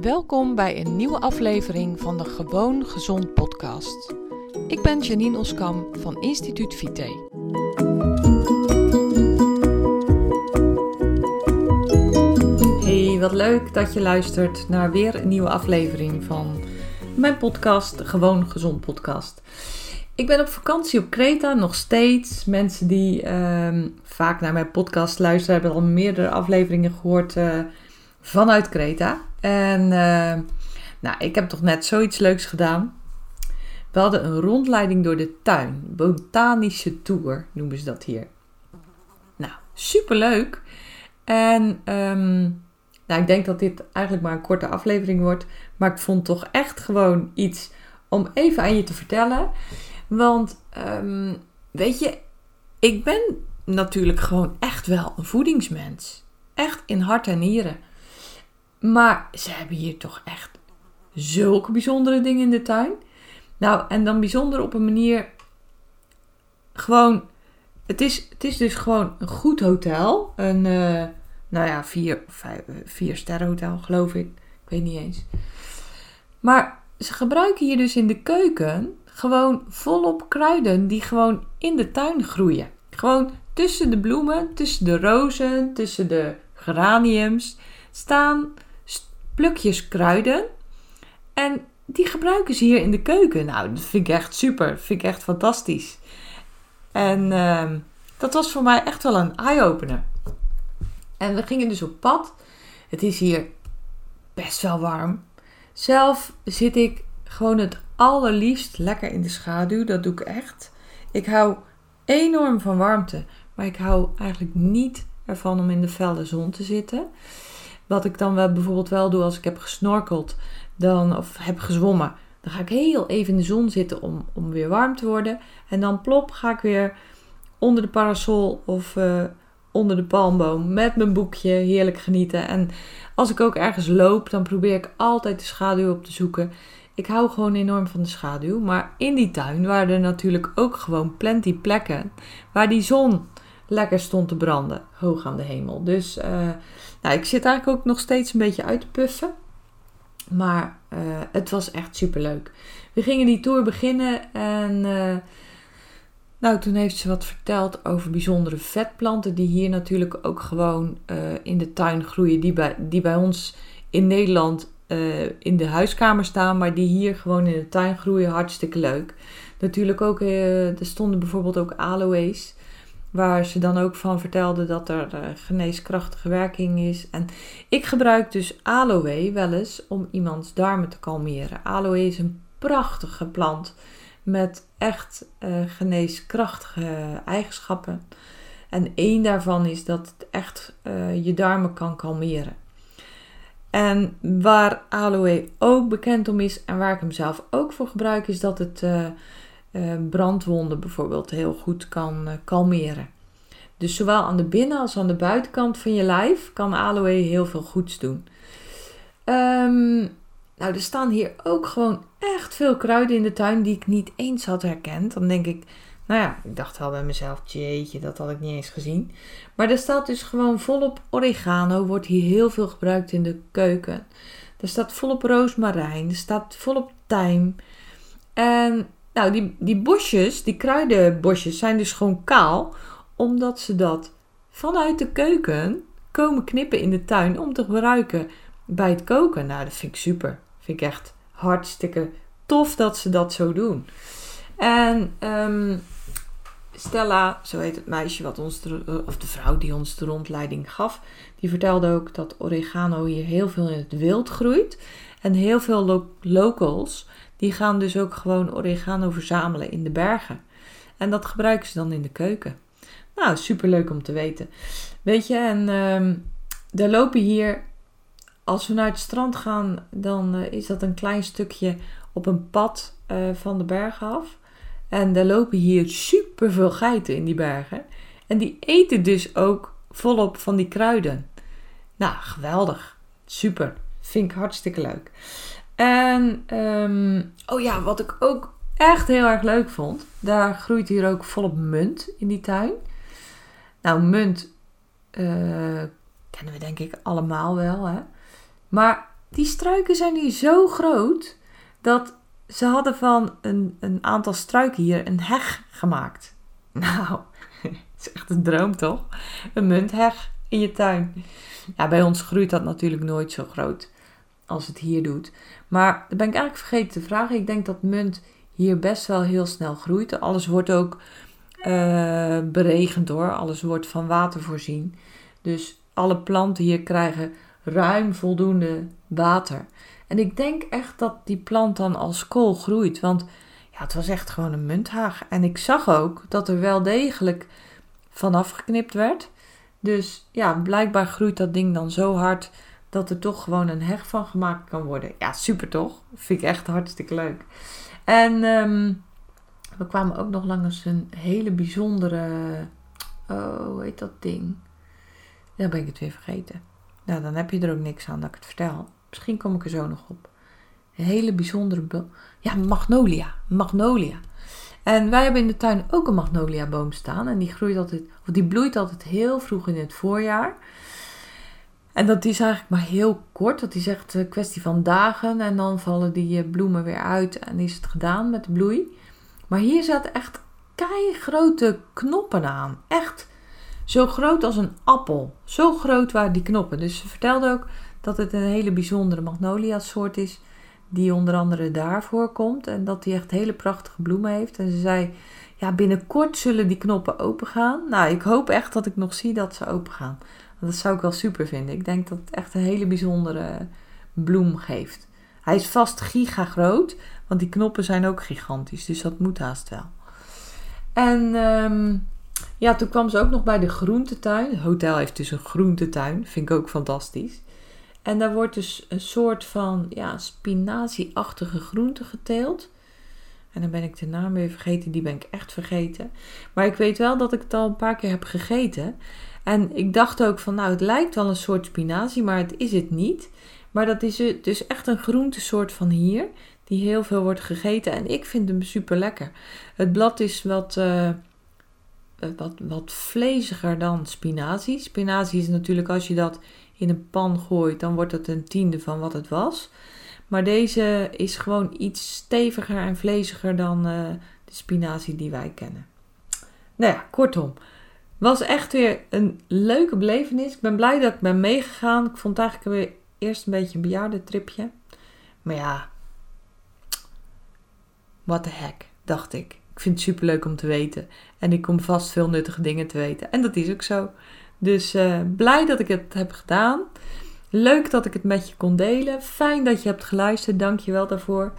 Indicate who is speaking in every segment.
Speaker 1: Welkom bij een nieuwe aflevering van de Gewoon Gezond podcast. Ik ben Janine Oskam van Instituut Vite. Hey, wat leuk dat je luistert naar weer een nieuwe aflevering van mijn podcast, Gewoon Gezond podcast. Ik ben op vakantie op Kreta nog steeds. Mensen die ehm, vaak naar mijn podcast luisteren hebben al meerdere afleveringen gehoord uh, vanuit Kreta. En uh, nou, ik heb toch net zoiets leuks gedaan. We hadden een rondleiding door de tuin. Botanische tour noemen ze dat hier. Nou, superleuk. En um, nou, ik denk dat dit eigenlijk maar een korte aflevering wordt. Maar ik vond toch echt gewoon iets om even aan je te vertellen. Want um, weet je, ik ben natuurlijk gewoon echt wel een voedingsmens. Echt in hart en nieren. Maar ze hebben hier toch echt zulke bijzondere dingen in de tuin. Nou, en dan bijzonder op een manier. Gewoon. Het is, het is dus gewoon een goed hotel. Een, uh, nou ja, vier, vijf, vier sterren hotel, geloof ik. Ik weet niet eens. Maar ze gebruiken hier dus in de keuken gewoon volop kruiden die gewoon in de tuin groeien. Gewoon tussen de bloemen, tussen de rozen, tussen de geraniums staan plukjes kruiden. En die gebruiken ze hier in de keuken. Nou, dat vind ik echt super. Vind ik echt fantastisch. En uh, dat was voor mij echt wel een eye-opener. En we gingen dus op pad. Het is hier best wel warm. Zelf zit ik gewoon het allerliefst lekker in de schaduw. Dat doe ik echt. Ik hou enorm van warmte. Maar ik hou eigenlijk niet ervan om in de felle zon te zitten. Wat ik dan wel bijvoorbeeld wel doe als ik heb gesnorkeld dan, of heb gezwommen. Dan ga ik heel even in de zon zitten om, om weer warm te worden. En dan plop ga ik weer onder de parasol of uh, onder de palmboom met mijn boekje heerlijk genieten. En als ik ook ergens loop, dan probeer ik altijd de schaduw op te zoeken. Ik hou gewoon enorm van de schaduw. Maar in die tuin waren er natuurlijk ook gewoon plenty plekken waar die zon lekker stond te branden, hoog aan de hemel. Dus uh, nou, ik zit eigenlijk ook nog steeds een beetje uit te puffen. Maar uh, het was echt super leuk. We gingen die tour beginnen en uh, nou, toen heeft ze wat verteld over bijzondere vetplanten die hier natuurlijk ook gewoon in de tuin groeien. Die bij, die bij ons in Nederland in de huiskamer staan, maar die hier gewoon in de tuin groeien. Hartstikke leuk. Natuurlijk ook, er stonden bijvoorbeeld ook aloes. Waar ze dan ook van vertelde dat er uh, geneeskrachtige werking is. En ik gebruik dus aloe wel eens om iemands darmen te kalmeren. Aloe is een prachtige plant met echt uh, geneeskrachtige eigenschappen. En één daarvan is dat het echt uh, je darmen kan kalmeren. En waar aloe ook bekend om is en waar ik hem zelf ook voor gebruik, is dat het brandwonden bijvoorbeeld heel goed kan uh, kalmeren. Dus zowel aan de binnen- als aan de buitenkant van je lijf kan aloe heel veel goeds doen. Um, nou, er staan hier ook gewoon echt veel kruiden in de tuin die ik niet eens had herkend. Dan denk ik, nou ja, ik dacht wel bij mezelf, jeetje, dat had ik niet eens gezien. Maar er staat dus gewoon volop oregano, wordt hier heel veel gebruikt in de keuken. Er staat volop roosmarijn, er staat volop tijm. En nou, die, bosjes, die kruidenbosjes, zijn dus gewoon kaal, omdat ze dat vanuit de keuken komen knippen in de tuin om te gebruiken bij het koken. Nou, dat vind ik super. Vind ik echt hartstikke tof dat ze dat zo doen. En um, Stella, zo heet het meisje wat ons de, of de vrouw die ons de rondleiding gaf, die vertelde ook dat oregano hier heel veel in het wild groeit. En heel veel lo locals die gaan dus ook gewoon oregano verzamelen in de bergen. En dat gebruiken ze dan in de keuken. Nou, super leuk om te weten. Weet je, en um, er lopen hier, als we naar het strand gaan, dan uh, is dat een klein stukje op een pad uh, van de bergen af. En er lopen hier super veel geiten in die bergen. En die eten dus ook volop van die kruiden. Nou, geweldig. Super. Vind ik hartstikke leuk. En, um, oh ja, wat ik ook echt heel erg leuk vond. Daar groeit hier ook volop munt in die tuin. Nou, munt uh, kennen we denk ik allemaal wel, hè. Maar Die struiken zijn hier zo groot dat ze hadden van een, een aantal struiken hier een heg gemaakt. Nou, het is echt een droom toch? Een muntheg in je tuin. Ja, bij ons groeit dat natuurlijk nooit zo groot als het hier doet. Maar dat ben ik eigenlijk vergeten te vragen. Ik denk dat munt hier best wel heel snel groeit. Alles wordt ook uh, beregend hoor. Alles wordt van water voorzien. Dus alle planten hier krijgen ruim voldoende water. En ik denk echt dat die plant dan als kool groeit. Want ja, het was echt gewoon een munthaag. En ik zag ook dat er wel degelijk vanaf geknipt werd. Dus ja, blijkbaar groeit dat ding dan zo hard dat er toch gewoon een heg van gemaakt kan worden. Ja, super toch? Vind ik echt hartstikke leuk. En ehm, we kwamen ook nog langs een hele bijzondere. Oh, hoe heet dat ding? Dan ben ik het weer vergeten. Nou, dan heb je er ook niks aan dat ik het vertel. Misschien kom ik er zo nog op. Een hele bijzondere. Ja, magnolia. Magnolia. En wij hebben in de tuin ook een magnolia boom staan. En die, groeit altijd, of die bloeit altijd heel vroeg in het voorjaar. En dat is eigenlijk maar heel kort. Dat is echt een kwestie van dagen. En dan vallen die eh, bloemen weer uit en is het gedaan met de bloei. Maar hier zaten echt grote knoppen aan. Echt zo groot als een appel. Zo groot waren die knoppen. Dus ze vertelde ook dat het een hele bijzondere magnolia soort is. Die onder andere daar voorkomt. En dat die echt hele prachtige bloemen heeft. En ze zei, ja binnenkort zullen die knoppen open gaan. Nou, ik hoop echt dat ik nog zie dat ze open gaan. Dat zou ik wel super vinden. Ik denk dat het echt een hele bijzondere bloem geeft. Hij is vast giga groot, want die knoppen zijn ook gigantisch. Dus dat moet haast wel. En ehm, ja, toen kwam ze ook nog bij de groentetuin. Het hotel heeft dus een groentetuin. Vind ik ook fantastisch. En daar wordt dus een soort van ja, spinazie-achtige groente geteeld. En dan ben ik de naam weer vergeten. Die ben ik echt vergeten. Maar ik weet wel dat ik het al een paar keer heb gegeten. En ik dacht ook van, nou, het lijkt wel een soort spinazie, maar het is het niet. Maar dat is dus echt een groentesoort van hier, die heel veel wordt gegeten. En ik vind hem super lekker. Het blad is wat, uh, wat, wat vleesiger dan spinazie. Spinazie is natuurlijk als je dat in een pan gooit, dan wordt het een tiende van wat het was. Maar deze is gewoon iets steviger en vleesiger dan uh, de spinazie die wij kennen. Nou ja, kortom. Was echt weer een leuke belevenis. Ik ben blij dat ik ben meegegaan. Ik vond het eigenlijk weer eerst een beetje een bejaardentripje. Maar ja, what the heck, dacht ik. Ik vind het super leuk om te weten. En ik kom vast veel nuttige dingen te weten. En dat is ook zo. Dus uh, blij dat ik het heb gedaan. Leuk dat ik het met je kon delen. Fijn dat je hebt geluisterd. Dank je wel daarvoor.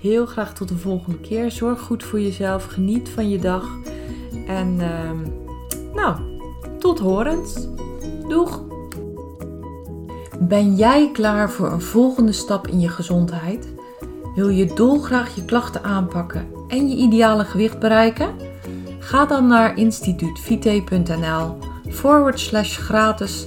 Speaker 1: Heel graag tot de volgende keer. Zorg goed voor jezelf. Geniet van je dag. En... Uh, nou, tot horens. Doeg! Ben jij klaar voor een volgende stap in je gezondheid? Wil je dolgraag je klachten aanpakken en je ideale gewicht bereiken? Ga dan naar instituutvite.nl forward slash gratis